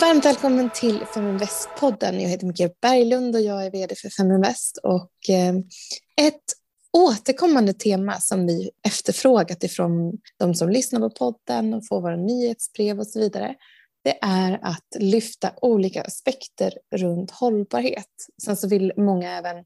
Varmt välkommen till Feminvest-podden. Jag heter Mikael Berglund och jag är vd för Feminvest. Och eh, ett återkommande tema som vi efterfrågat ifrån de som lyssnar på podden och får våra nyhetsbrev och så vidare, det är att lyfta olika aspekter runt hållbarhet. Sen så vill många även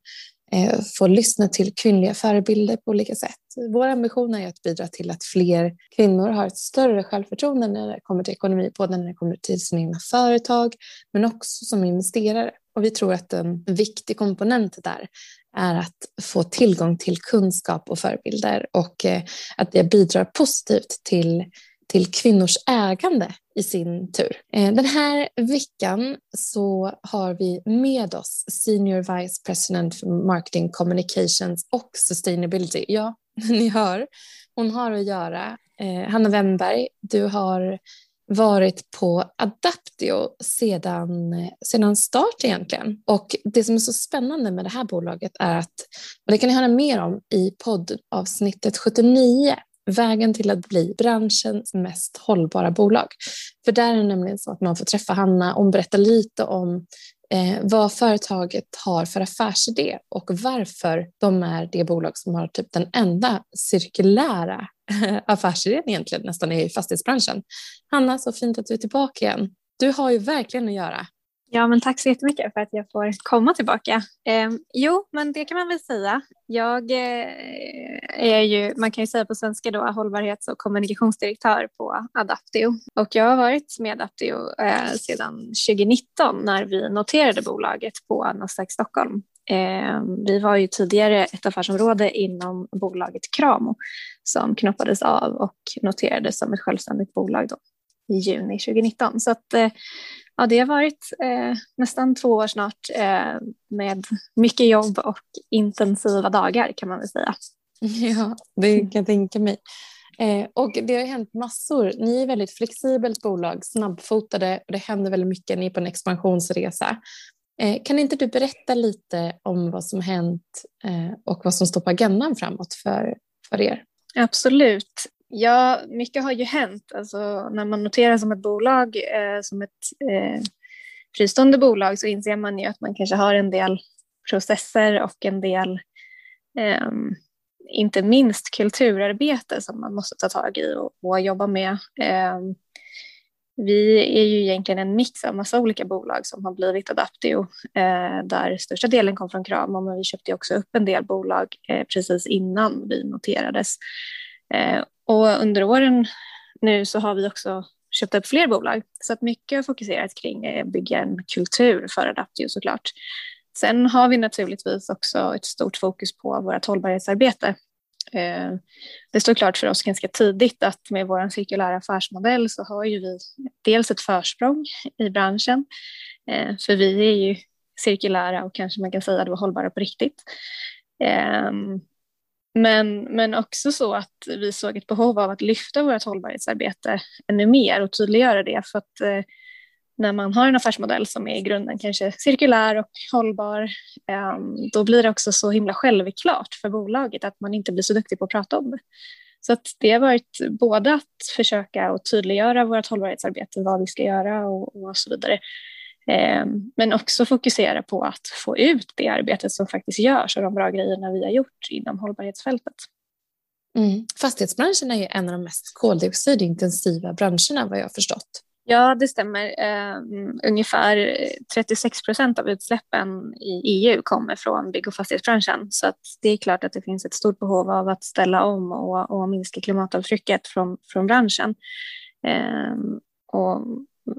Eh, få lyssna till kvinnliga förebilder på olika sätt. Vår ambition är att bidra till att fler kvinnor har ett större självförtroende när det kommer till ekonomi, både när det kommer till sina egna företag men också som investerare. Och vi tror att en viktig komponent där är att få tillgång till kunskap och förebilder och eh, att det bidrar positivt till till kvinnors ägande i sin tur. Eh, den här veckan så har vi med oss Senior Vice President för Marketing Communications och Sustainability. Ja, ni hör, hon har att göra. Eh, Hanna Wemberg, du har varit på Adaptio sedan, sedan start egentligen. Och det som är så spännande med det här bolaget är att, och det kan ni höra mer om i poddavsnittet 79, vägen till att bli branschens mest hållbara bolag. För där är det nämligen så att man får träffa Hanna och berätta lite om eh, vad företaget har för affärsidé och varför de är det bolag som har typ den enda cirkulära eh, affärsidén egentligen nästan i fastighetsbranschen. Hanna, så fint att du är tillbaka igen. Du har ju verkligen att göra. Ja, men tack så jättemycket för att jag får komma tillbaka. Eh, jo, men det kan man väl säga. Jag eh, är ju, man kan ju säga på svenska då, hållbarhets och kommunikationsdirektör på Adaptio. Och jag har varit med Adaptio eh, sedan 2019 när vi noterade bolaget på Nasdaq Stockholm. Eh, vi var ju tidigare ett affärsområde inom bolaget Kramo som knoppades av och noterades som ett självständigt bolag då i juni 2019. Så att, eh, ja, det har varit eh, nästan två år snart eh, med mycket jobb och intensiva dagar kan man väl säga. Ja, det kan jag tänka mig. Eh, och det har hänt massor. Ni är väldigt flexibelt bolag, snabbfotade och det händer väldigt mycket. Ni är på en expansionsresa. Eh, kan inte du berätta lite om vad som hänt eh, och vad som står på agendan framåt för, för er? Absolut. Ja, mycket har ju hänt. Alltså, när man noterar som ett bolag, eh, som ett eh, fristående bolag så inser man ju att man kanske har en del processer och en del, eh, inte minst kulturarbete som man måste ta tag i och, och jobba med. Eh, vi är ju egentligen en mix av massa olika bolag som har blivit Adaptio, eh, där största delen kom från Kramo, men vi köpte också upp en del bolag eh, precis innan vi noterades. Eh, och under åren nu så har vi också köpt upp fler bolag. Så att mycket har fokuserat kring att bygga en kultur för Adaptio såklart. Sen har vi naturligtvis också ett stort fokus på vårt hållbarhetsarbete. Eh, det står klart för oss ganska tidigt att med vår cirkulära affärsmodell så har ju vi dels ett försprång i branschen, eh, för vi är ju cirkulära och kanske man kan säga att hållbara på riktigt. Ehm, men, men också så att vi såg ett behov av att lyfta vårt hållbarhetsarbete ännu mer och tydliggöra det. För att eh, när man har en affärsmodell som är i grunden kanske cirkulär och hållbar, eh, då blir det också så himla självklart för bolaget att man inte blir så duktig på att prata om det. Så att det har varit både att försöka och tydliggöra vårt hållbarhetsarbete, vad vi ska göra och, och så vidare. Ehm, men också fokusera på att få ut det arbetet som faktiskt görs och de bra grejerna vi har gjort inom hållbarhetsfältet. Mm. Fastighetsbranschen är ju en av de mest koldioxidintensiva branscherna vad jag har förstått. Ja, det stämmer. Um, ungefär 36 procent av utsläppen i EU kommer från bygg och fastighetsbranschen. Så det är klart att det finns ett stort behov av att ställa om och, och minska klimatavtrycket från, från branschen. Um, och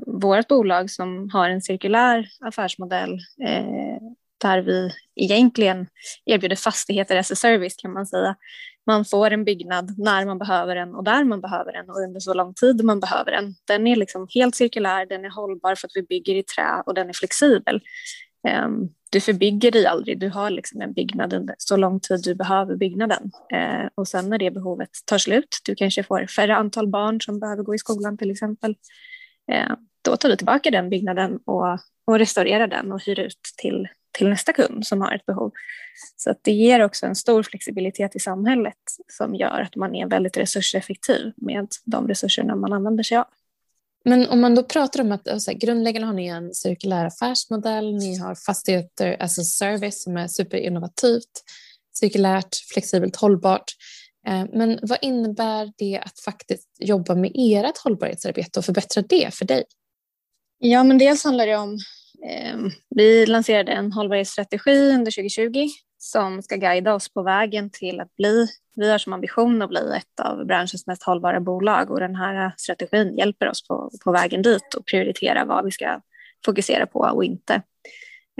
vårt bolag som har en cirkulär affärsmodell eh, där vi egentligen erbjuder fastigheter as a service kan man säga. Man får en byggnad när man behöver den och där man behöver den och under så lång tid man behöver den. Den är liksom helt cirkulär, den är hållbar för att vi bygger i trä och den är flexibel. Ehm, du förbygger dig aldrig, du har liksom en byggnad under så lång tid du behöver byggnaden. Eh, och sen när det behovet tar slut, du kanske får färre antal barn som behöver gå i skolan till exempel, Eh, då tar vi tillbaka den byggnaden och, och restaurerar den och hyr ut till, till nästa kund som har ett behov. Så att det ger också en stor flexibilitet i samhället som gör att man är väldigt resurseffektiv med de resurserna man använder sig av. Men om man då pratar om att så här, grundläggande har ni en cirkulär affärsmodell, ni har fastigheter as a service som är superinnovativt, cirkulärt, flexibelt, hållbart. Eh, men vad innebär det att faktiskt jobba med ert hållbarhetsarbete och förbättra det för dig? Ja, men dels handlar det om eh, vi lanserade en hållbarhetsstrategi under 2020 som ska guida oss på vägen till att bli, vi har som ambition att bli ett av branschens mest hållbara bolag och den här strategin hjälper oss på, på vägen dit och prioritera vad vi ska fokusera på och inte.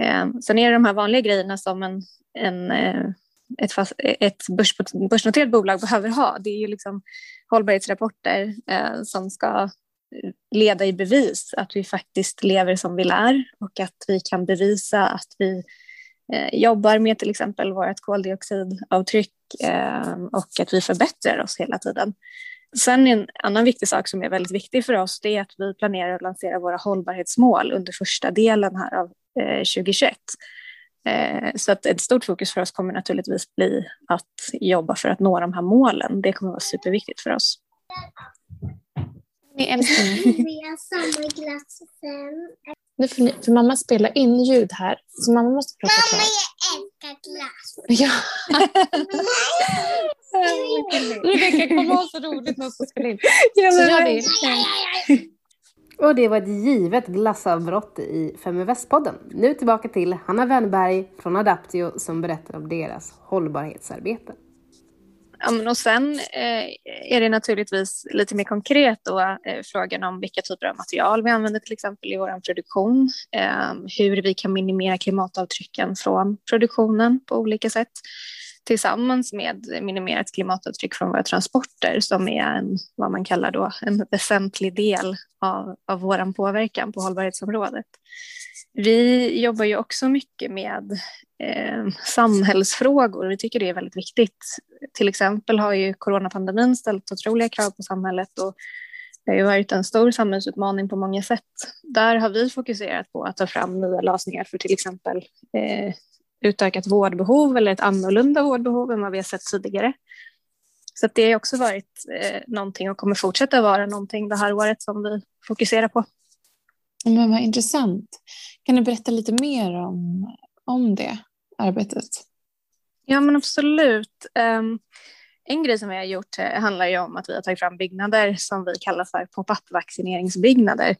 Eh, sen är det de här vanliga grejerna som en, en eh, ett, fast, ett börs, börsnoterat bolag behöver ha. Det är ju liksom hållbarhetsrapporter eh, som ska leda i bevis att vi faktiskt lever som vi lär och att vi kan bevisa att vi eh, jobbar med till exempel vårt koldioxidavtryck eh, och att vi förbättrar oss hela tiden. Sen en annan viktig sak som är väldigt viktig för oss det är att vi planerar att lansera våra hållbarhetsmål under första delen här av eh, 2021. Eh, så att ett stort fokus för oss kommer naturligtvis bli att jobba för att nå de här målen. Det kommer vara superviktigt för oss. Ni älskar samma glass Nu får ni, för mamma spelar in ljud här, så mamma måste prata Mamma, jag älskar glass. Ja. Rebecka, kom ihåg så roligt när ska spela in. Ja, så gör vi. Och det var ett givet glassavbrott i Fem Västpodden. Nu tillbaka till Hanna Wennberg från Adaptio som berättar om deras hållbarhetsarbete. Ja, men och sen eh, är det naturligtvis lite mer konkret då, eh, frågan om vilka typer av material vi använder till exempel i vår produktion, eh, hur vi kan minimera klimatavtrycken från produktionen på olika sätt tillsammans med minimerat klimatavtryck från våra transporter som är en, vad man kallar då, en väsentlig del av, av vår påverkan på hållbarhetsområdet. Vi jobbar ju också mycket med eh, samhällsfrågor. Vi tycker det är väldigt viktigt. Till exempel har ju coronapandemin ställt otroliga krav på samhället och det har ju varit en stor samhällsutmaning på många sätt. Där har vi fokuserat på att ta fram nya lösningar för till exempel eh, utökat vårdbehov eller ett annorlunda vårdbehov än vad vi har sett tidigare. Så det har också varit eh, någonting och kommer fortsätta vara någonting det här året som vi fokuserar på. Men vad intressant. Kan du berätta lite mer om, om det arbetet? Ja, men absolut. Um, en grej som vi har gjort eh, handlar ju om att vi har tagit fram byggnader som vi kallar för pop-up vaccineringsbyggnader.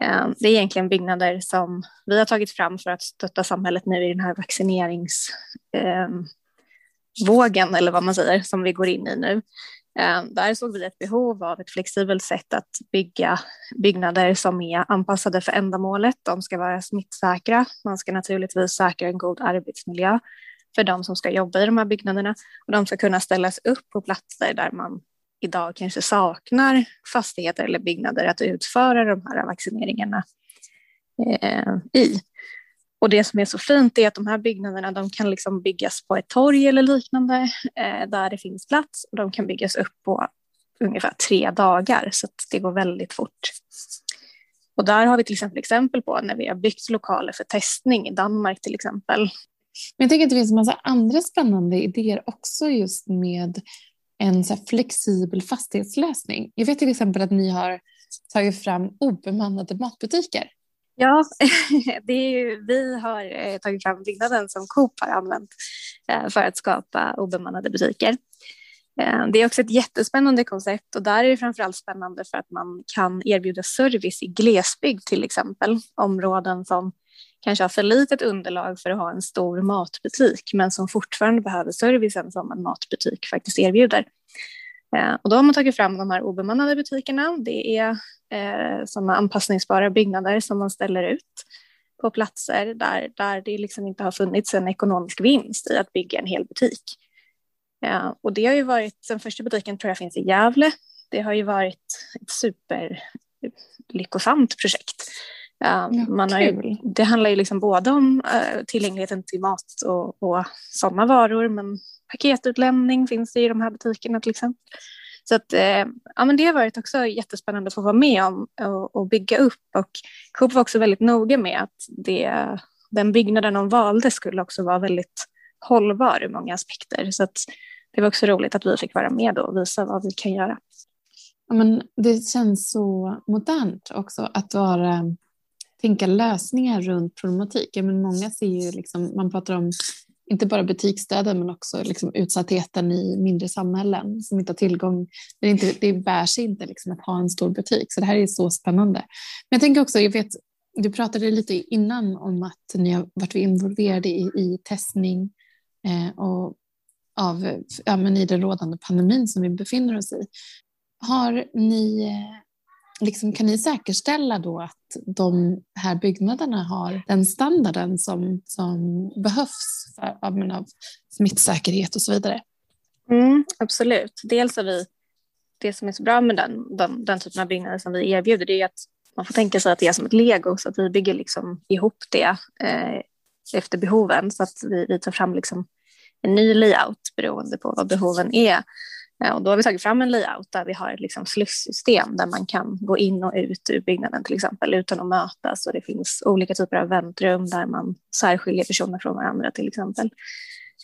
Eh, det är egentligen byggnader som vi har tagit fram för att stötta samhället nu i den här vaccineringsvågen, ehm, eller vad man säger, som vi går in i nu. Eh, där såg vi ett behov av ett flexibelt sätt att bygga byggnader som är anpassade för ändamålet. De ska vara smittsäkra. Man ska naturligtvis säkra en god arbetsmiljö för de som ska jobba i de här byggnaderna och de ska kunna ställas upp på platser där man idag kanske saknar fastigheter eller byggnader att utföra de här vaccineringarna eh, i. Och det som är så fint är att de här byggnaderna de kan liksom byggas på ett torg eller liknande eh, där det finns plats och de kan byggas upp på ungefär tre dagar så att det går väldigt fort. Och där har vi till exempel exempel på när vi har byggt lokaler för testning i Danmark till exempel. Men jag tycker att det finns en massa andra spännande idéer också just med en så flexibel fastighetslösning. Jag vet till exempel att ni har tagit fram obemannade matbutiker. Ja, det är ju, vi har eh, tagit fram byggnaden som Coop har använt eh, för att skapa obemannade butiker. Eh, det är också ett jättespännande koncept och där är det framförallt spännande för att man kan erbjuda service i glesbygd till exempel. Områden som kanske har för litet underlag för att ha en stor matbutik men som fortfarande behöver servicen som en matbutik faktiskt erbjuder. Eh, och då har man tagit fram de här obemannade butikerna. Det är eh, sådana anpassningsbara byggnader som man ställer ut på platser där, där det liksom inte har funnits en ekonomisk vinst i att bygga en hel butik. Ja, och det har ju varit, den första butiken tror jag finns i Gävle. Det har ju varit ett superlyckosamt projekt. Ja, man har ju, det handlar ju liksom både om uh, tillgängligheten till mat och, och sådana varor, men paketutlämning finns det i de här butikerna till exempel. Så att, eh, ja, men det har varit också jättespännande att få vara med om och, och bygga upp. Och Coop var också väldigt noga med att det, den byggnaden de valde skulle också vara väldigt hållbar ur många aspekter. Så att det var också roligt att vi fick vara med och visa vad vi kan göra. Ja, men det känns så modernt också att vara, tänka lösningar runt problematik. Ja, men många ser ju liksom, man pratar om inte bara butiksdöden men också liksom utsattheten i mindre samhällen som inte har tillgång. Det, är inte, det bär sig inte liksom att ha en stor butik, så det här är så spännande. Men jag tänker också, jag vet, du pratade lite innan om att ni har varit involverade i, i testning eh, och av, ja, men i den rådande pandemin som vi befinner oss i. Har ni, eh, liksom, kan ni säkerställa då att de här byggnaderna har den standarden som, som behövs för av, men, av smittsäkerhet och så vidare? Mm, absolut. Dels har vi, det som är så bra med den, den, den typen av byggnader som vi erbjuder, det är att man får tänka sig att det är som ett lego, så att vi bygger liksom ihop det eh, efter behoven, så att vi, vi tar fram liksom en ny layout beroende på vad behoven är. Eh, och då har vi tagit fram en layout där vi har ett liksom slussystem där man kan gå in och ut ur byggnaden till exempel utan att mötas och det finns olika typer av väntrum där man särskiljer personer från varandra till exempel.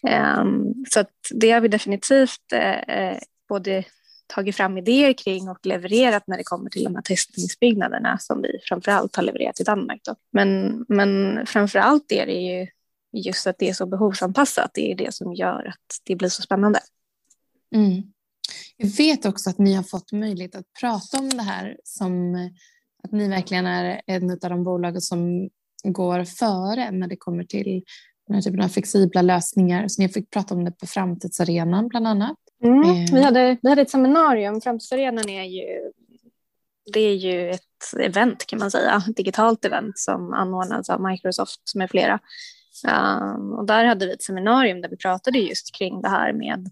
Ehm, så det har vi definitivt eh, både tagit fram idéer kring och levererat när det kommer till de här testningsbyggnaderna som vi framför allt har levererat i Danmark. Då. Men, men framför allt är det ju just att det är så behovsanpassat. Det är det som gör att det blir så spännande. Mm. Jag vet också att ni har fått möjlighet att prata om det här som att ni verkligen är en av de bolag som går före när det kommer till den här typen av flexibla lösningar. Så ni fick prata om det på Framtidsarenan bland annat. Mm. Eh. Vi, hade, vi hade ett seminarium. Framtidsarenan är ju, det är ju ett event kan man säga, ett digitalt event som anordnas av Microsoft med flera. Um, och där hade vi ett seminarium där vi pratade just kring det här med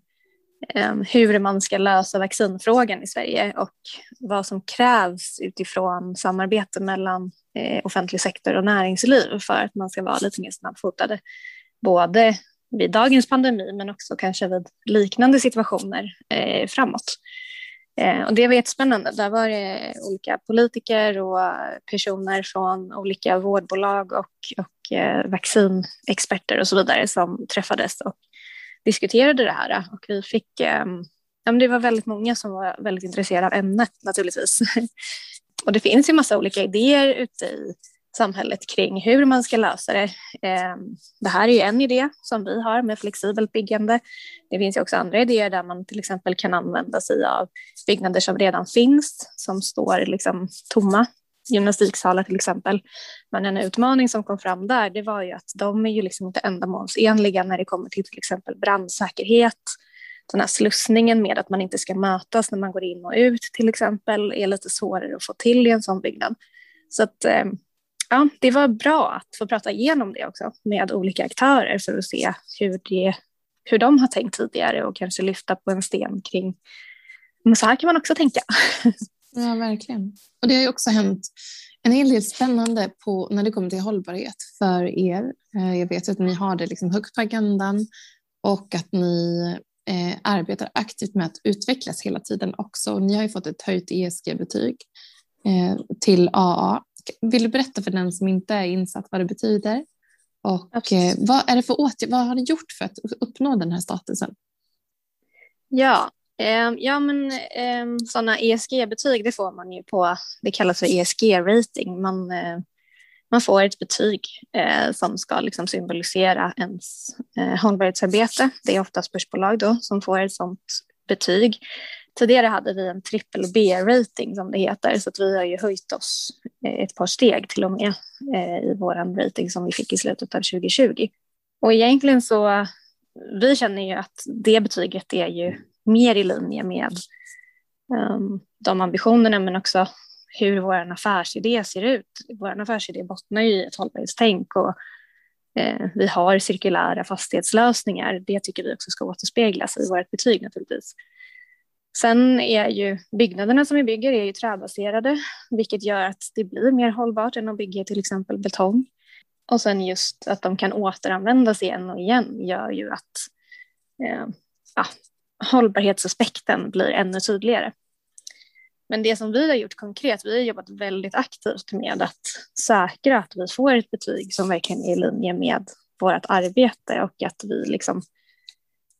Ehm, hur man ska lösa vaccinfrågan i Sverige och vad som krävs utifrån samarbete mellan eh, offentlig sektor och näringsliv för att man ska vara lite mer snabbfotade. Både vid dagens pandemi men också kanske vid liknande situationer eh, framåt. Eh, och det var jättespännande. Där var det olika politiker och personer från olika vårdbolag och, och vaccinexperter och så vidare som träffades och diskuterade det här. Eh, och vi fick, eh, ja, det var väldigt många som var väldigt intresserade av ämnet naturligtvis. och det finns ju massa olika idéer ute i samhället kring hur man ska lösa det. Ehm, det här är ju en idé som vi har med flexibelt byggande. Det finns ju också andra idéer där man till exempel kan använda sig av byggnader som redan finns, som står liksom tomma, gymnastiksalar till exempel. Men en utmaning som kom fram där, det var ju att de är ju liksom inte ändamålsenliga när det kommer till till exempel brandsäkerhet, den här slussningen med att man inte ska mötas när man går in och ut till exempel är lite svårare att få till i en sån byggnad. Så att eh, ja, det var bra att få prata igenom det också med olika aktörer för att se hur, det, hur de har tänkt tidigare och kanske lyfta på en sten kring men så här kan man också tänka. Ja, verkligen. Och det har ju också hänt en hel del spännande på, när det kommer till hållbarhet för er. Eh, jag vet att ni har det liksom högt på agendan och att ni eh, arbetar aktivt med att utvecklas hela tiden också. Ni har ju fått ett höjt ESG-betyg eh, till AA vill du berätta för den som inte är insatt vad det betyder? Och eh, vad, är det för åtgärd, vad har ni gjort för att uppnå den här statusen? Ja, Ehm, ja men ehm, sådana ESG-betyg det får man ju på, det kallas för ESG-rating. Man, eh, man får ett betyg eh, som ska liksom symbolisera ens eh, hållbarhetsarbete. Det är oftast börsbolag då som får ett sådant betyg. Tidigare hade vi en triple B-rating som det heter, så att vi har ju höjt oss ett par steg till och med i vår rating som vi fick i slutet av 2020. Och egentligen så, vi känner ju att det betyget är ju mer i linje med um, de ambitionerna men också hur vår affärsidé ser ut. Vår affärsidé bottnar ju i ett hållbarhetstänk och eh, vi har cirkulära fastighetslösningar. Det tycker vi också ska återspeglas i vårt betyg naturligtvis. Sen är ju byggnaderna som vi bygger är ju träbaserade, vilket gör att det blir mer hållbart än att bygga till exempel betong. Och sen just att de kan återanvändas igen och igen gör ju att eh, ja, hållbarhetsaspekten blir ännu tydligare. Men det som vi har gjort konkret, vi har jobbat väldigt aktivt med att säkra att vi får ett betyg som verkligen är i linje med vårt arbete och att vi liksom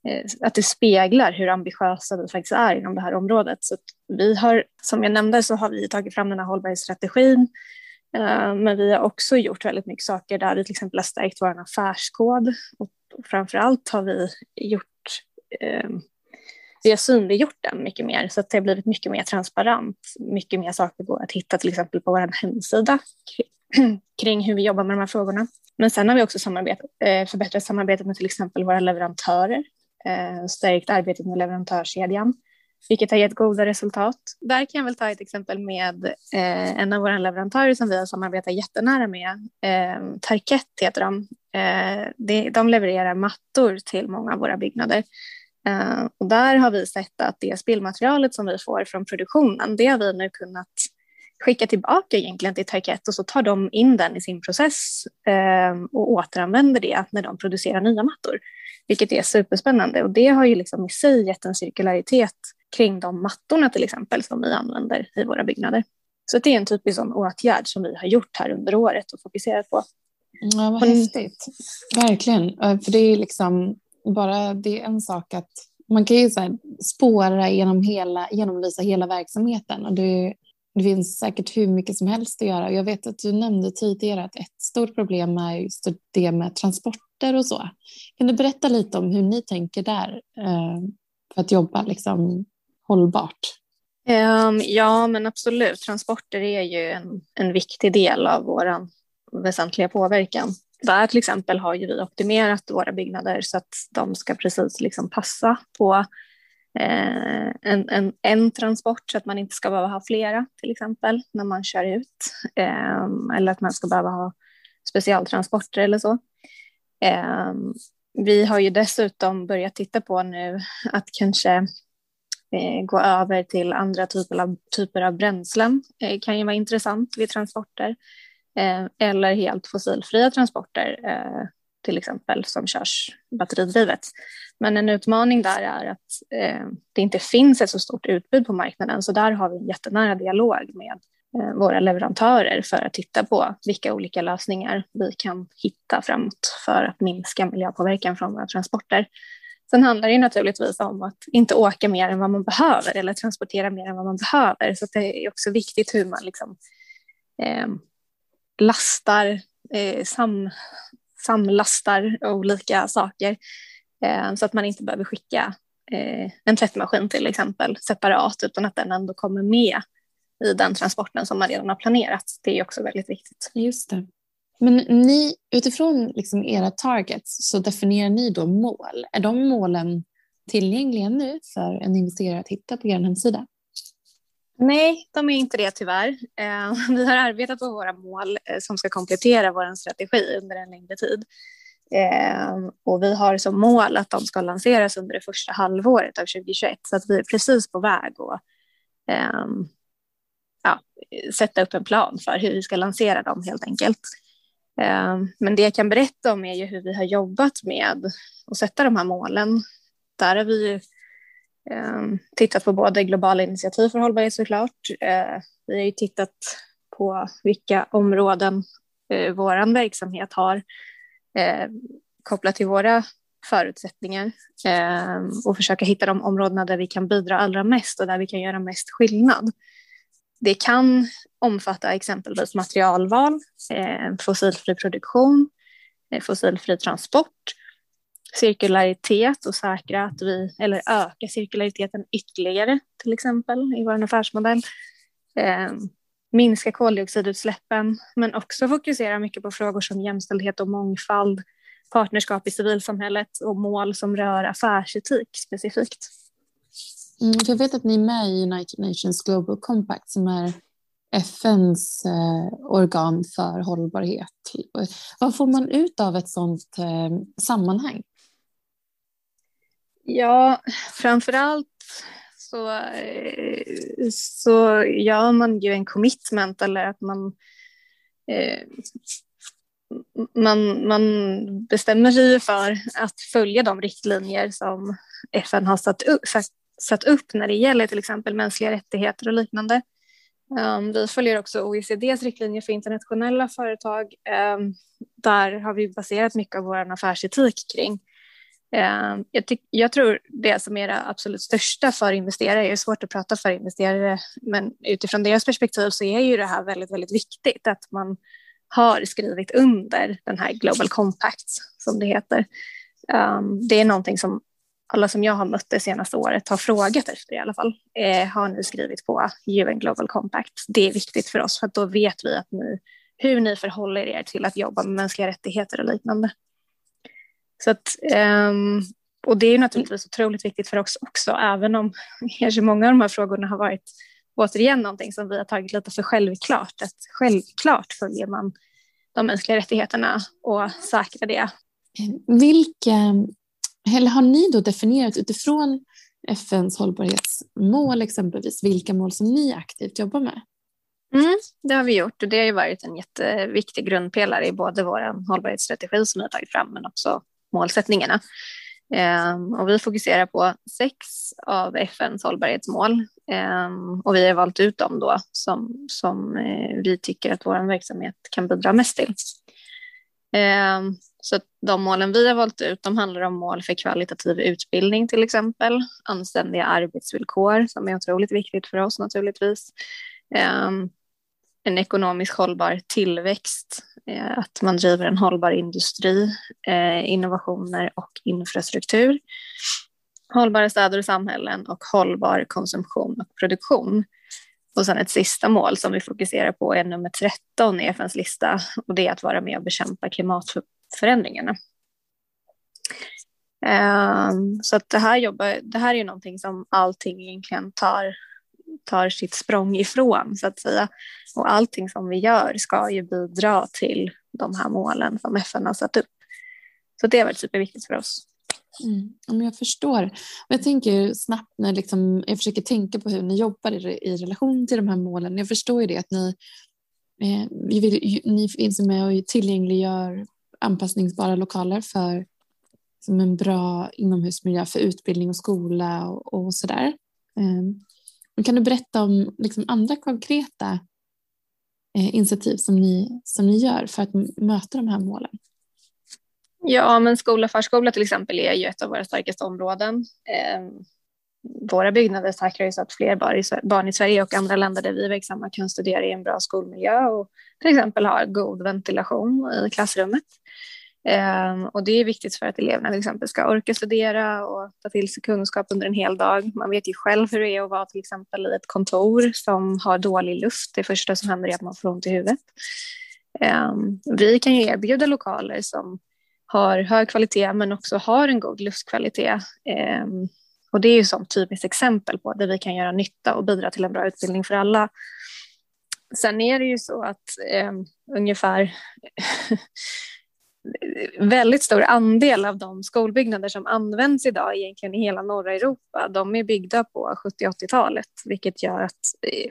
eh, att det speglar hur ambitiösa vi faktiskt är inom det här området. Så vi har, som jag nämnde, så har vi tagit fram den här hållbarhetsstrategin, eh, men vi har också gjort väldigt mycket saker där vi till exempel har stärkt vår affärskod och framför allt har vi gjort eh, vi har synliggjort den mycket mer så att det har blivit mycket mer transparent. Mycket mer saker går att hitta till exempel på vår hemsida kring hur vi jobbar med de här frågorna. Men sen har vi också samarbete, eh, förbättrat samarbetet med till exempel våra leverantörer, eh, stärkt arbetet med leverantörskedjan, vilket har gett goda resultat. Där kan jag väl ta ett exempel med eh, en av våra leverantörer som vi har samarbetat jättenära med. Tarkett heter de. De levererar mattor till många av våra byggnader. Uh, och där har vi sett att det spillmaterialet som vi får från produktionen, det har vi nu kunnat skicka tillbaka egentligen till Tarkett och så tar de in den i sin process uh, och återanvänder det när de producerar nya mattor, vilket är superspännande. Och det har ju liksom i sig gett en cirkularitet kring de mattorna till exempel som vi använder i våra byggnader. Så det är en typisk sån åtgärd som vi har gjort här under året och fokuserat på. Ja, vad häftigt. Verkligen. För det är liksom bara det är en sak att man kan ju så spåra genom hela, genomlysa hela verksamheten och det, det finns säkert hur mycket som helst att göra. Jag vet att du nämnde tidigare att ett stort problem är just det med transporter och så. Kan du berätta lite om hur ni tänker där eh, för att jobba liksom hållbart? Um, ja, men absolut. Transporter är ju en, en viktig del av vår väsentliga påverkan där till exempel har ju vi optimerat våra byggnader så att de ska precis liksom passa på eh, en, en, en, transport så att man inte ska behöva ha flera till exempel när man kör ut eh, eller att man ska behöva ha specialtransporter eller så. Eh, vi har ju dessutom börjat titta på nu att kanske eh, gå över till andra typer av, typer av bränslen. Det kan ju vara intressant vid transporter. Eh, eller helt fossilfria transporter, eh, till exempel som körs batteridrivet. Men en utmaning där är att eh, det inte finns ett så stort utbud på marknaden, så där har vi en jättenära dialog med eh, våra leverantörer för att titta på vilka olika lösningar vi kan hitta framåt för att minska miljöpåverkan från våra transporter. Sen handlar det naturligtvis om att inte åka mer än vad man behöver eller transportera mer än vad man behöver. Så det är också viktigt hur man liksom, eh, lastar, eh, sam, samlastar olika saker eh, så att man inte behöver skicka eh, en tvättmaskin till exempel separat utan att den ändå kommer med i den transporten som man redan har planerat. Det är också väldigt viktigt. Just det. Men ni, utifrån liksom era targets så definierar ni då mål. Är de målen tillgängliga nu för en investerare att hitta på er hemsida? Nej, de är inte det tyvärr. Eh, vi har arbetat på våra mål eh, som ska komplettera vår strategi under en längre tid. Eh, och vi har som mål att de ska lanseras under det första halvåret av 2021 så att vi är precis på väg att eh, ja, sätta upp en plan för hur vi ska lansera dem helt enkelt. Eh, men det jag kan berätta om är ju hur vi har jobbat med att sätta de här målen. Där har vi ju Ehm, tittat på både globala initiativ för hållbarhet såklart. Eh, vi har ju tittat på vilka områden eh, vår verksamhet har eh, kopplat till våra förutsättningar ehm, och försöka hitta de områdena där vi kan bidra allra mest och där vi kan göra mest skillnad. Det kan omfatta exempelvis materialval, ehm, fossilfri produktion, eh, fossilfri transport cirkularitet och säkra att vi, eller öka cirkulariteten ytterligare till exempel i vår affärsmodell. Eh, minska koldioxidutsläppen men också fokusera mycket på frågor som jämställdhet och mångfald, partnerskap i civilsamhället och mål som rör affärsetik specifikt. Mm, jag vet att ni är med i United Nations Global Compact som är FNs eh, organ för hållbarhet. Vad får man ut av ett sådant eh, sammanhang? Ja, framför allt så, eh, så gör man ju en commitment eller att man, eh, man, man bestämmer sig för att följa de riktlinjer som FN har satt upp, satt upp när det gäller till exempel mänskliga rättigheter och liknande. Um, vi följer också OECDs riktlinjer för internationella företag. Um, där har vi baserat mycket av vår affärsetik kring Ehm, jag, tyck, jag tror det som är det absolut största för investerare, det är svårt att prata för investerare, men utifrån deras perspektiv så är ju det här väldigt, väldigt viktigt, att man har skrivit under den här Global Compact, som det heter. Ehm, det är någonting som alla som jag har mött det senaste året har frågat efter i alla fall. Eh, har ni skrivit på UN Global Compact? Det är viktigt för oss, för då vet vi att ni, hur ni förhåller er till att jobba med mänskliga rättigheter och liknande. Så att, um, och det är naturligtvis otroligt viktigt för oss också, även om kanske många av de här frågorna har varit återigen någonting som vi har tagit lite för självklart. Att självklart följer man de mänskliga rättigheterna och säkrar det. Vilka, eller har ni då definierat utifrån FNs hållbarhetsmål exempelvis, vilka mål som ni aktivt jobbar med? Mm, det har vi gjort och det har ju varit en jätteviktig grundpelare i både vår hållbarhetsstrategi som vi har tagit fram men också målsättningarna. Ehm, och vi fokuserar på sex av FNs hållbarhetsmål ehm, och vi har valt ut dem då som, som eh, vi tycker att vår verksamhet kan bidra mest till. Ehm, så de målen vi har valt ut de handlar om mål för kvalitativ utbildning till exempel, anständiga arbetsvillkor som är otroligt viktigt för oss naturligtvis, en ekonomiskt hållbar tillväxt, eh, att man driver en hållbar industri, eh, innovationer och infrastruktur, hållbara städer och samhällen och hållbar konsumtion och produktion. Och sen ett sista mål som vi fokuserar på är nummer 13 i FNs lista och det är att vara med och bekämpa klimatförändringarna. Ehm, så att det här, jobbar, det här är ju någonting som allting egentligen tar tar sitt språng ifrån så att säga. Och allting som vi gör ska ju bidra till de här målen som FN har satt upp. Så det har varit superviktigt för oss. Mm, jag förstår. Jag tänker snabbt när liksom, jag försöker tänka på hur ni jobbar i, i relation till de här målen. Jag förstår ju det att ni, eh, vill, ni finns med och tillgängliggör anpassningsbara lokaler för som en bra inomhusmiljö för utbildning och skola och, och sådär. Eh, kan du berätta om liksom andra konkreta eh, initiativ som ni, som ni gör för att möta de här målen? Ja, men skola och förskola till exempel är ju ett av våra starkaste områden. Eh, våra byggnader säkrar ju så att fler barn i Sverige och andra länder där vi är verksamma kan studera i en bra skolmiljö och till exempel ha god ventilation i klassrummet. Um, och det är viktigt för att eleverna till exempel ska orka studera och ta till sig kunskap under en hel dag. Man vet ju själv hur det är att vara till exempel i ett kontor som har dålig luft. Det första som händer är att man får ont i huvudet. Um, vi kan ju erbjuda lokaler som har hög kvalitet men också har en god luftkvalitet. Um, och det är ju som typiskt exempel på där vi kan göra nytta och bidra till en bra utbildning för alla. Sen är det ju så att ungefär väldigt stor andel av de skolbyggnader som används idag egentligen i hela norra Europa, de är byggda på 70 80-talet, vilket gör att eh,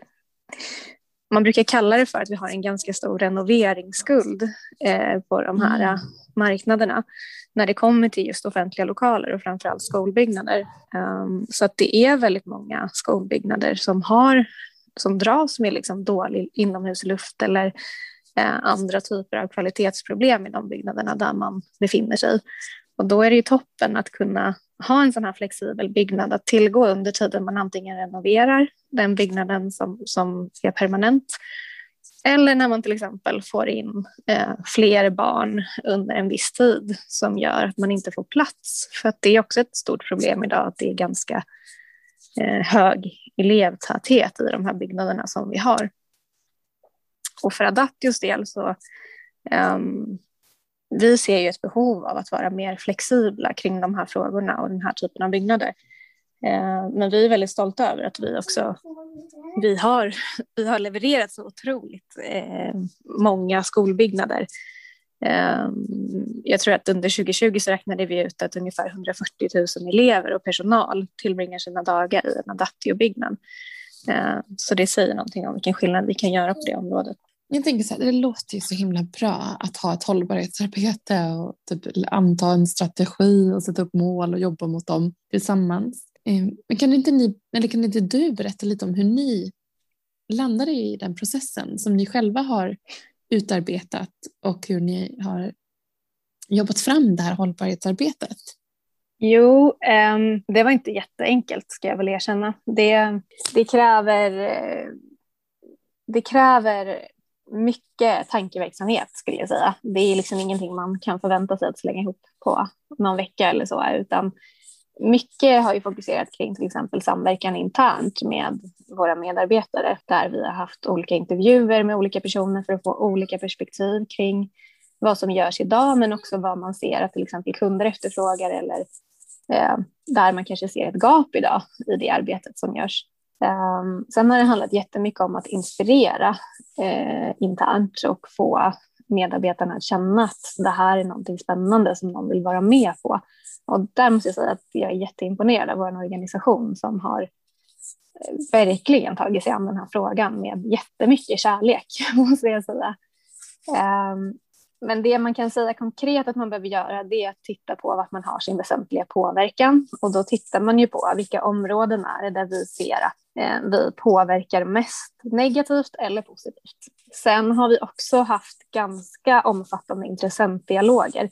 man brukar kalla det för att vi har en ganska stor renoveringsskuld eh, på de här mm. marknaderna när det kommer till just offentliga lokaler och framförallt skolbyggnader. Um, så att det är väldigt många skolbyggnader som har som dras med liksom dålig inomhusluft eller Eh, andra typer av kvalitetsproblem i de byggnaderna där man befinner sig. Och då är det ju toppen att kunna ha en sån här flexibel byggnad att tillgå under tiden man antingen renoverar den byggnaden som, som är permanent eller när man till exempel får in eh, fler barn under en viss tid som gör att man inte får plats. För att det är också ett stort problem idag att det är ganska eh, hög elevtäthet i de här byggnaderna som vi har. Och för Adaptios del så um, vi ser ju ett behov av att vara mer flexibla kring de här frågorna och den här typen av byggnader. Ehm, men vi är väldigt stolta över att vi också vi har, vi har levererat så otroligt ehm, många skolbyggnader. Jag tror att under 2020 så räknade vi ut att ungefär 140 000 elever och personal tillbringar sina dagar i en Adaptio-byggnad. Så det säger någonting om vilken skillnad vi kan göra på det området. Jag tänker så här, det låter ju så himla bra att ha ett hållbarhetsarbete och typ anta en strategi och sätta upp mål och jobba mot dem tillsammans. Ehm, men kan inte, ni, eller kan inte du berätta lite om hur ni landade i den processen som ni själva har utarbetat och hur ni har jobbat fram det här hållbarhetsarbetet? Jo, um, det var inte jätteenkelt ska jag väl erkänna. Det, det, kräver, eh, det kräver mycket tankeverksamhet skulle jag säga. Det är liksom ingenting man kan förvänta sig att slänga ihop på någon vecka eller så, utan mycket har ju fokuserat kring till exempel samverkan internt med våra medarbetare där vi har haft olika intervjuer med olika personer för att få olika perspektiv kring vad som görs idag men också vad man ser att till exempel kunder efterfrågar eller eh, där man kanske ser ett gap idag i det arbetet som görs. Um, sen har det handlat jättemycket om att inspirera eh, internt och få medarbetarna att känna att det här är någonting spännande som de vill vara med på. Och där måste jag säga att jag är jätteimponerad av vår organisation som har eh, verkligen tagit sig an den här frågan med jättemycket kärlek, måste jag säga. Um, men det man kan säga konkret att man behöver göra det är att titta på vart man har sin väsentliga påverkan. Och då tittar man ju på vilka områden är det där vi ser att eh, vi påverkar mest negativt eller positivt. Sen har vi också haft ganska omfattande intressentdialoger.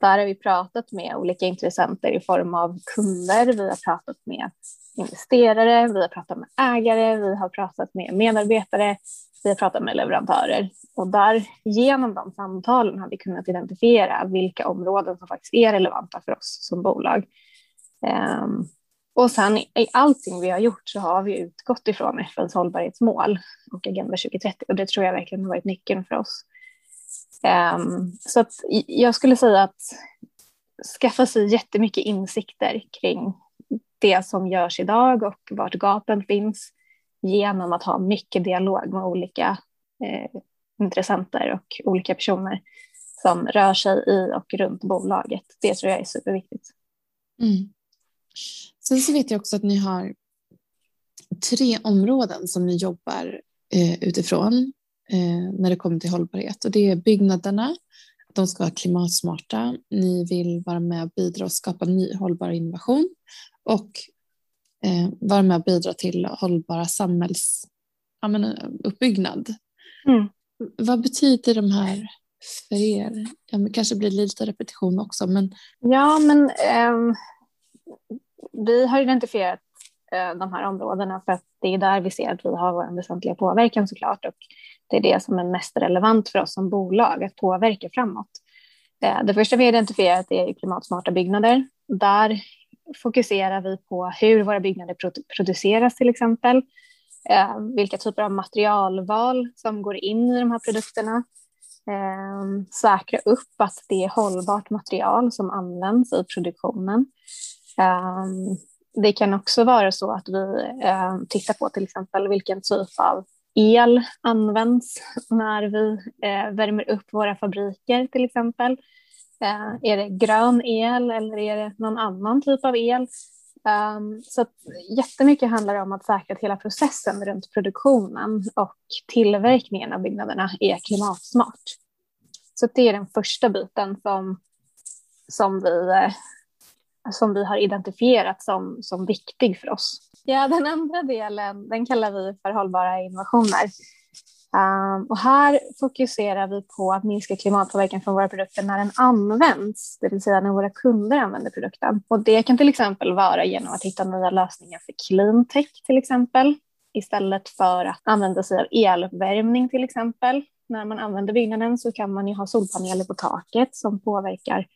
Där har vi pratat med olika intressenter i form av kunder, vi har pratat med investerare, vi har pratat med ägare, vi har pratat med medarbetare, vi har pratat med leverantörer och där genom de samtalen har vi kunnat identifiera vilka områden som faktiskt är relevanta för oss som bolag. Um, och sen i allting vi har gjort så har vi utgått ifrån FNs hållbarhetsmål och Agenda 2030 och det tror jag verkligen har varit nyckeln för oss. Um, så att jag skulle säga att skaffa sig jättemycket insikter kring det som görs idag och vart gapen finns genom att ha mycket dialog med olika eh, intressenter och olika personer som rör sig i och runt bolaget. Det tror jag är superviktigt. Mm. Sen så vet jag också att ni har tre områden som ni jobbar eh, utifrån eh, när det kommer till hållbarhet och det är byggnaderna, de ska vara klimatsmarta, ni vill vara med och bidra och skapa ny hållbar innovation och eh, vara med och bidra till hållbara samhällsuppbyggnad. Mm. Vad betyder de här för er? Ja, kanske blir det lite repetition också. Men... Ja, men eh, vi har identifierat eh, de här områdena för att det är där vi ser att vi har vår väsentliga påverkan såklart och det är det som är mest relevant för oss som bolag att påverka framåt. Eh, det första vi har identifierat är klimatsmarta byggnader. Där fokuserar vi på hur våra byggnader produceras till exempel, eh, vilka typer av materialval som går in i de här produkterna, eh, säkra upp att det är hållbart material som används i produktionen. Eh, det kan också vara så att vi eh, tittar på till exempel vilken typ av el används när vi eh, värmer upp våra fabriker till exempel. Eh, är det grön el eller är det någon annan typ av el? Um, så att jättemycket handlar om att säkra att hela processen runt produktionen och tillverkningen av byggnaderna är klimatsmart. Så det är den första biten som, som, vi, eh, som vi har identifierat som, som viktig för oss. Ja, den andra delen den kallar vi för hållbara innovationer. Um, och här fokuserar vi på att minska klimatpåverkan från våra produkter när den används, det vill säga när våra kunder använder produkten. Och det kan till exempel vara genom att hitta nya lösningar för clean tech till exempel, istället för att använda sig av eluppvärmning till exempel. När man använder byggnaden så kan man ju ha solpaneler på taket som påverkar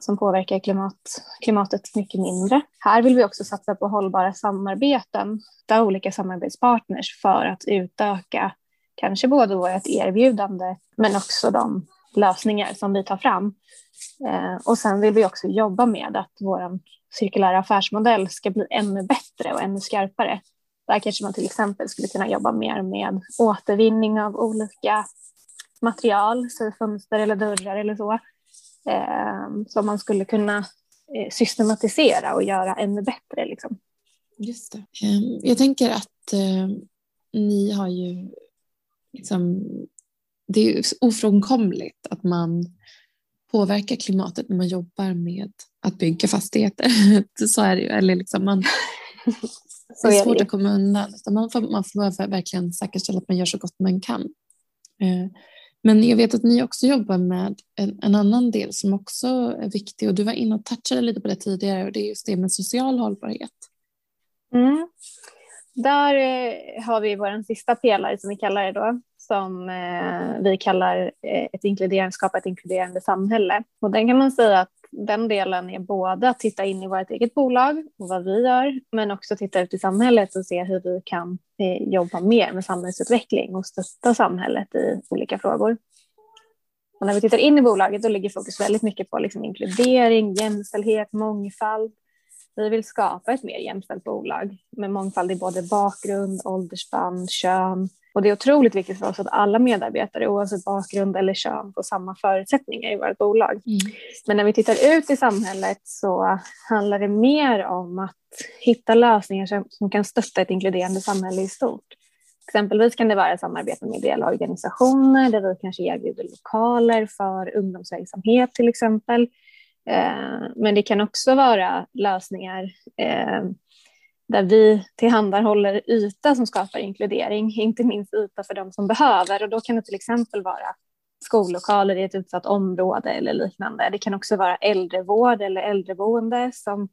som påverkar klimat, klimatet mycket mindre. Här vill vi också satsa på hållbara samarbeten, där olika samarbetspartners för att utöka kanske både vårt erbjudande men också de lösningar som vi tar fram. Eh, och sen vill vi också jobba med att vår cirkulära affärsmodell ska bli ännu bättre och ännu skarpare. Där kanske man till exempel skulle kunna jobba mer med återvinning av olika material, så fönster eller dörrar eller så, eh, som man skulle kunna eh, systematisera och göra ännu bättre. Liksom. Just det. Ehm, jag tänker att eh, ni har ju liksom, det är ofrånkomligt att man påverkar klimatet när man jobbar med att bygga fastigheter. så är det ju. Eller liksom man, det är svårt att komma undan. Man får, man får verkligen säkerställa att man gör så gott man kan. Eh, Men jag vet att ni också jobbar med en, en, annan del som också är viktig och du var inne och touchade lite på det tidigare och det är just det med social hållbarhet. Mm. Där eh, har vi vår sista pelare som vi kallar det då, som eh, vi kallar eh, ett inkluderande, skapa ett inkluderande samhälle. Och den kan man säga att den delen är både att titta in i vårt eget bolag och vad vi gör, men också titta ut i samhället och se hur vi kan eh, jobba mer med samhällsutveckling och stötta samhället i olika frågor. Och när vi tittar in i bolaget då ligger fokus väldigt mycket på liksom inkludering, jämställdhet, mångfald. Vi vill skapa ett mer jämställt bolag med mångfald i både bakgrund, åldersspann, kön, och det är otroligt viktigt för oss att alla medarbetare oavsett bakgrund eller kön får samma förutsättningar i vårt bolag. Mm. Men när vi tittar ut i samhället så handlar det mer om att hitta lösningar som, som kan stötta ett inkluderande samhälle i stort. Exempelvis kan det vara samarbete med ideella organisationer där vi kanske erbjuder lokaler för ungdomsverksamhet till exempel. Eh, men det kan också vara lösningar eh, där vi tillhandahåller yta som skapar inkludering, inte minst yta för de som behöver. Och då kan det till exempel vara skollokaler i ett utsatt område eller liknande. Det kan också vara äldrevård eller äldreboende som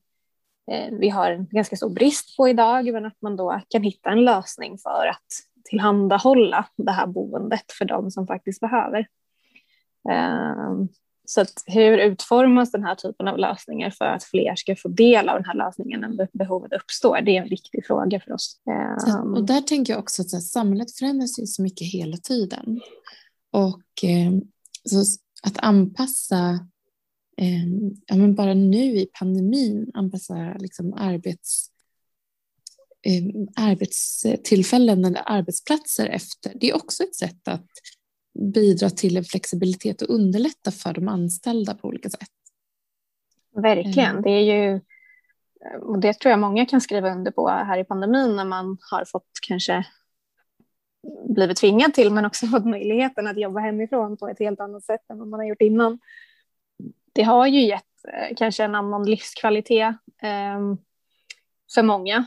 eh, vi har en ganska stor brist på idag, men att man då kan hitta en lösning för att tillhandahålla det här boendet för de som faktiskt behöver. Så hur utformas den här typen av lösningar för att fler ska få del av den här lösningen när behovet uppstår? Det är en viktig fråga för oss. Så, och där tänker jag också att här, samhället förändras ju så mycket hela tiden. Och eh, så att anpassa, eh, ja, men bara nu i pandemin, anpassa liksom arbets, eh, arbetstillfällen eller arbetsplatser efter, det är också ett sätt att bidra till en flexibilitet och underlätta för de anställda på olika sätt. Verkligen. Mm. Det är ju och det tror jag många kan skriva under på här i pandemin när man har fått kanske blivit tvingad till men också fått möjligheten att jobba hemifrån på ett helt annat sätt än vad man har gjort innan. Det har ju gett eh, kanske en annan livskvalitet eh, för många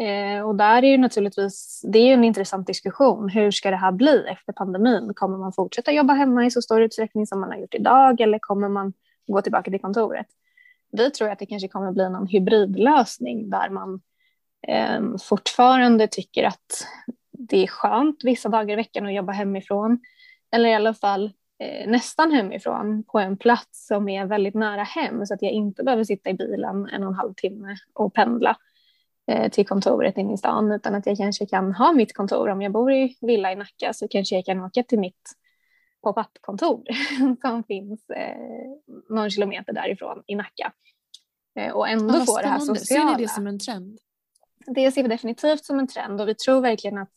Eh, och där är ju naturligtvis, det är en intressant diskussion. Hur ska det här bli efter pandemin? Kommer man fortsätta jobba hemma i så stor utsträckning som man har gjort idag eller kommer man gå tillbaka till kontoret? Vi tror att det kanske kommer bli någon hybridlösning där man eh, fortfarande tycker att det är skönt vissa dagar i veckan att jobba hemifrån eller i alla fall eh, nästan hemifrån på en plats som är väldigt nära hem så att jag inte behöver sitta i bilen en och en halv timme och pendla Eh, till kontoret inne i stan utan att jag kanske kan ha mitt kontor. Om jag bor i villa i Nacka så kanske jag kan åka till mitt pop-up-kontor som finns eh, någon kilometer därifrån i Nacka. Eh, och ändå ja, få det här sociala. Ser ni det som en trend? Det ser vi definitivt som en trend och vi tror verkligen att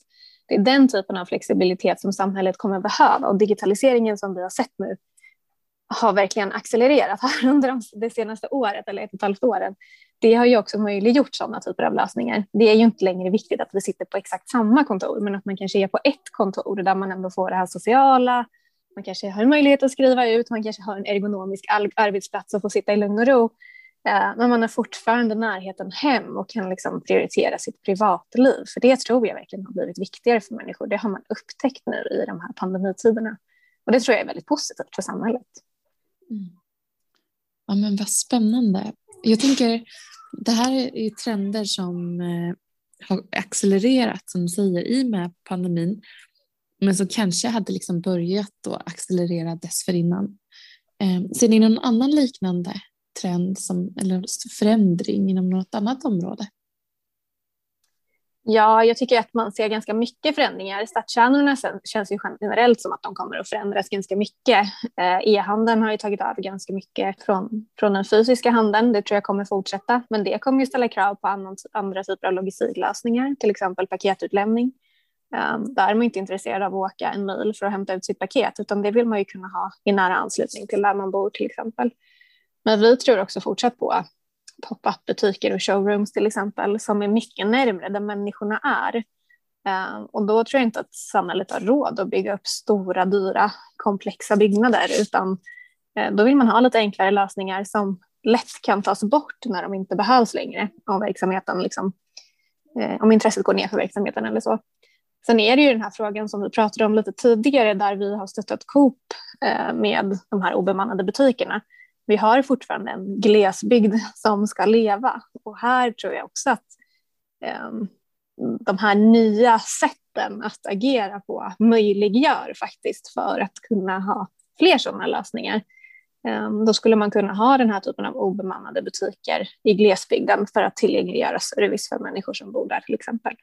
det är den typen av flexibilitet som samhället kommer behöva och digitaliseringen som vi har sett nu har verkligen accelererat här under det senaste året eller ett och ett halvt åren det har ju också möjliggjort sådana typer av lösningar. Det är ju inte längre viktigt att vi sitter på exakt samma kontor, men att man kanske är på ett kontor där man ändå får det här sociala. Man kanske har en möjlighet att skriva ut, man kanske har en ergonomisk arbetsplats och får sitta i lugn och ro. Eh, men man har fortfarande närheten hem och kan liksom prioritera sitt privatliv. För det tror jag verkligen har blivit viktigare för människor. Det har man upptäckt nu i de här pandemitiderna. Och det tror jag är väldigt positivt för samhället. Mm. Ja, men vad spännande. Jag tänker, det här är trender som eh, har accelererat som du säger i och med pandemin men som kanske hade liksom börjat då accelerera dessförinnan. Eh, ser ni någon annan liknande trend som, eller förändring inom något annat område? Ja, jag tycker att man ser ganska mycket förändringar. Stadskärnorna känns ju generellt som att de kommer att förändras ganska mycket. Eh, e-handeln har ju tagit över ganska mycket från, från den fysiska handeln. Det tror jag kommer fortsätta, men det kommer ju ställa krav på annan, andra typer av logistiklösningar, till exempel paketutlämning. Ehm, där är man inte intresserad av att åka en mil för att hämta ut sitt paket, utan det vill man ju kunna ha i nära anslutning till där man bor till exempel. Men vi tror också fortsatt på pop-up butiker och showrooms till exempel som är mycket närmare där människorna är. Ehm, och då tror jag inte att samhället har råd att bygga upp stora, dyra, komplexa byggnader utan eh, då vill man ha lite enklare lösningar som lätt kan tas bort när de inte behövs längre om verksamheten liksom, eh, om intresset går ner för verksamheten eller så. Sen är det ju den här frågan som vi pratade om lite tidigare där vi har stöttat Coop eh, med de här obemannade butikerna. Vi har fortfarande en glesbygd som ska leva och här tror jag också att eh, de här nya sätten att agera på möjliggör faktiskt för att kunna ha fler sådana lösningar. Ehm, då skulle man kunna ha den här typen av obemannade butiker i glesbygden för att tillgängliggöra service för människor som bor där till exempel.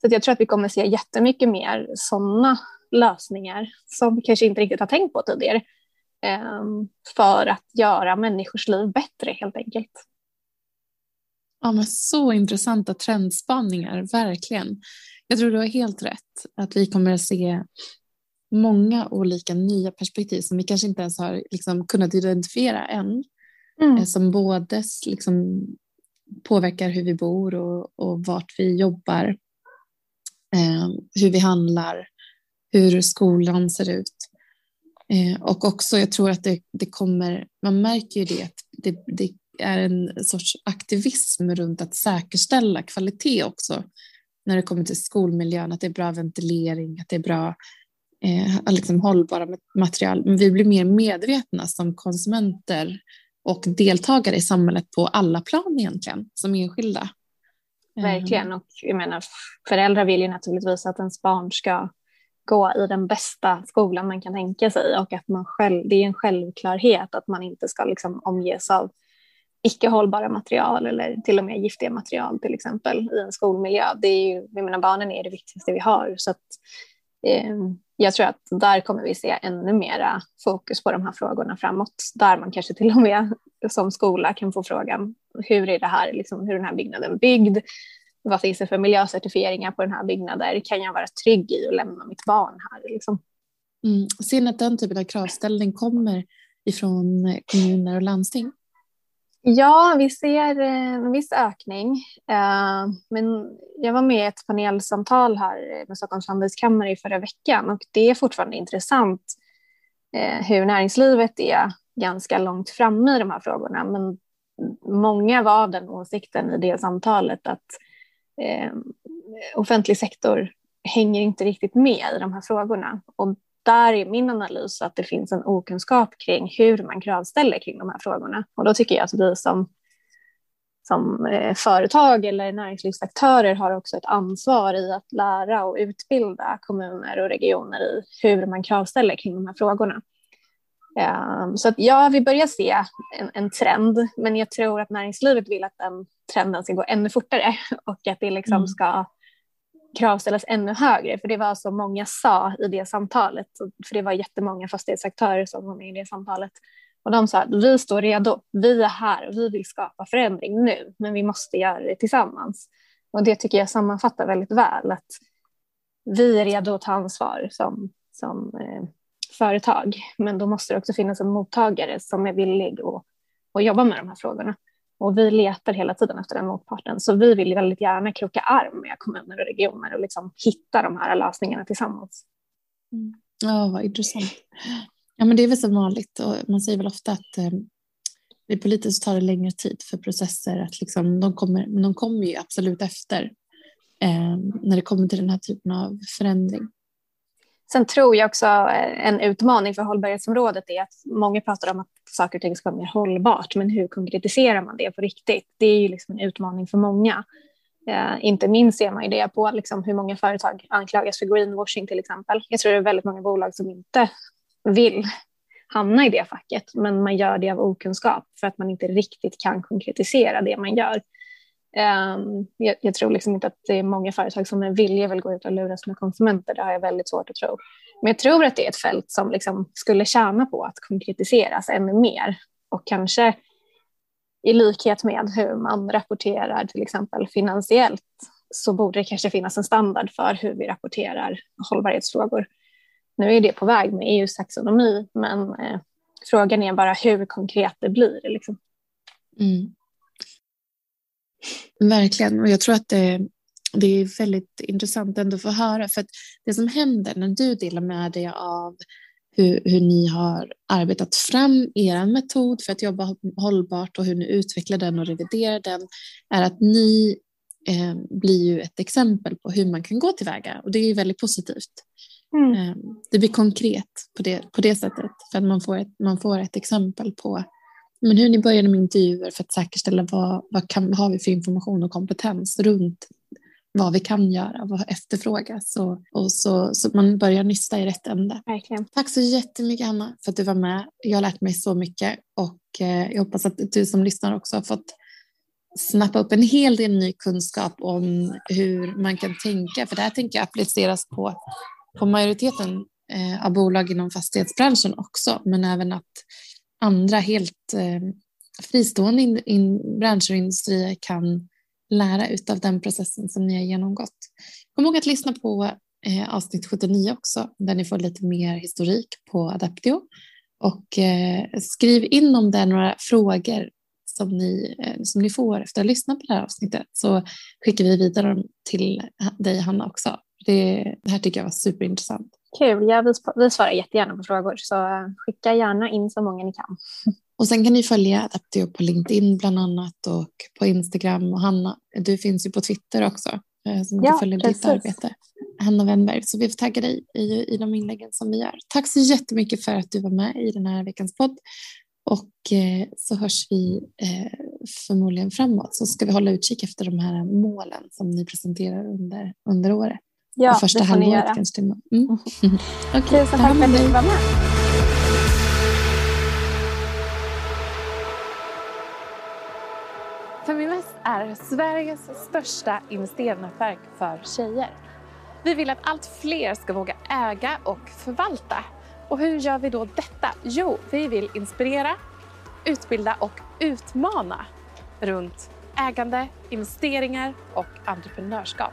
Så jag tror att vi kommer se jättemycket mer sådana lösningar som vi kanske inte riktigt har tänkt på tidigare för att göra människors liv bättre helt enkelt. Ja, men så intressanta trendspaningar, verkligen. Jag tror du har helt rätt att vi kommer att se många olika nya perspektiv som vi kanske inte ens har liksom kunnat identifiera än. Mm. Eh, som både liksom påverkar hur vi bor och, och vart vi jobbar. Eh, hur vi handlar, hur skolan ser ut. Eh, och också, jag tror att det, det kommer, man märker ju det, att det, det är en sorts aktivism runt att säkerställa kvalitet också när det kommer till skolmiljön, att det är bra ventilering, att det är bra eh, liksom hållbara material. Men vi blir mer medvetna som konsumenter och deltagare i samhället på alla plan egentligen, som enskilda. Verkligen, och jag menar föräldrar vill ju naturligtvis att ens barn ska gå i den bästa skolan man kan tänka sig och att man själv, det är en självklarhet att man inte ska liksom omges av icke hållbara material eller till och med giftiga material till exempel i en skolmiljö. Det är ju, jag menar, barnen är det viktigaste vi har så att eh, jag tror att där kommer vi se ännu mera fokus på de här frågorna framåt, där man kanske till och med som skola kan få frågan hur är det här, liksom, hur är den här byggnaden byggd? Vad finns det för miljöcertifieringar på den här byggnaden? Kan jag vara trygg i att lämna mitt barn här? Liksom? Mm. Ser ni att den typen av kravställning kommer ifrån kommuner och landsting? Ja, vi ser eh, en viss ökning. Eh, men jag var med i ett panelsamtal här med Stockholms handelskammare i förra veckan och det är fortfarande intressant eh, hur näringslivet är ganska långt framme i de här frågorna. Men många var av den åsikten i det samtalet att Eh, offentlig sektor hänger inte riktigt med i de här frågorna. Och där är min analys att det finns en okunskap kring hur man kravställer kring de här frågorna. Och då tycker jag att vi som, som eh, företag eller näringslivsaktörer har också ett ansvar i att lära och utbilda kommuner och regioner i hur man kravställer kring de här frågorna. Um, så att ja, vi börjar se en, en, trend, men jag tror att näringslivet vill att den trenden ska gå ännu fortare och att det liksom mm. ska krav ställas ännu högre, för det var så många sa i det samtalet, för det var jättemånga fastighetsaktörer som var med i det samtalet. Och de sa att vi står redo, vi är här och vi vill skapa förändring nu, men vi måste göra det tillsammans. Och det tycker jag sammanfattar väldigt väl, att vi är redo att ta ansvar som, som eh, företag, men då måste det också finnas en mottagare som är villig att, att jobba med de här frågorna. Och vi letar hela tiden efter den motparten. Så vi vill väldigt gärna kroka arm med kommuner och regioner och liksom hitta de här lösningarna tillsammans. Mm. Ja, vad intressant. Ja, men det är väl som vanligt och man säger väl ofta att eh, det politiskt tar det längre tid för processer att liksom, de kommer, men de kommer ju absolut efter eh, när det kommer till den här typen av förändring. Sen tror jag också eh, en utmaning för hållbarhetsområdet är att många pratar om att saker och ting ska vara mer hållbart, men hur konkretiserar man det på riktigt? Det är ju liksom en utmaning för många. Eh, inte minst ser man ju det på liksom hur många företag anklagas för greenwashing till exempel. Jag tror det är väldigt många bolag som inte vill hamna i det facket, men man gör det av okunskap för att man inte riktigt kan konkretisera det man gör. Um, jag, jag, tror liksom inte att det är många företag som med vilja vill gå ut och lura sina konsumenter. Det har jag väldigt svårt att tro. Men jag tror att det är ett fält som liksom skulle tjäna på att konkretiseras ännu mer och kanske i likhet med hur man rapporterar till exempel finansiellt så borde det kanske finnas en standard för hur vi rapporterar hållbarhetsfrågor. Nu är det på väg med EUs taxonomi, men eh, frågan är bara hur konkret det blir. Liksom. Mm. Verkligen, och jag tror att det, det är väldigt intressant ändå att få höra, för det som händer när du delar med dig av hur, hur ni har arbetat fram er metod för att jobba hållbart och hur ni utvecklar den och reviderar den, är att ni eh, blir ju ett exempel på hur man kan gå tillväga och det är väldigt positivt. Mm. Eh, det blir konkret på det, på det sättet för att man får ett, man får ett exempel på men hur ni började med intervjuer för att säkerställa vad, vad, kan, har vi för information och kompetens runt vad vi kan göra, vad efterfrågas och, och så, så man börjar nysta i rätt ände. Verkligen. Tack så jättemycket Hanna för att du var med. Jag har lärt mig så mycket och eh, jag hoppas att du som lyssnar också har fått snappa upp en hel del ny kunskap om hur man kan tänka. För det här tänker jag appliceras på, på majoriteten eh, av bolag inom fastighetsbranschen också, men även att andra helt eh, fristående in, in, branscher och industrier kan lära ut av den processen som ni har genomgått. Kom ihåg att lyssna på eh, avsnitt 79 också, där ni får lite mer historik på Adaptio. Och eh, skriv in om det är några frågor som ni, eh, som ni får efter att ha lyssnat på det här avsnittet så skickar vi vidare dem till eh, dig Hanna också. Det, det här tycker jag var superintressant. Kul, ja, vi, vi svarar jättegärna på frågor så skicka gärna in så många ni kan. Och sen kan ni följa Adaptio på LinkedIn bland annat och på Instagram och Hanna, du finns ju på Twitter också eh, som ja, följer ditt arbete. Hanna Wennberg, så vi får tagga dig i, i de inläggen som vi gör. Tack så jättemycket för att du var med i den här veckans podd och eh, så hörs vi eh, förmodligen framåt så ska vi hålla utkik efter de här målen som ni presenterar under, under året. Ja, och första det får ni göra. Kanske mm. mm. okay, Tusen tack för att du var med. Feminvest är Sveriges största investeringsnätverk för tjejer. Vi vill att allt fler ska våga äga och förvalta. Och hur gör vi då detta? Jo, vi vill inspirera, utbilda och utmana runt ägande, investeringar och entreprenörskap.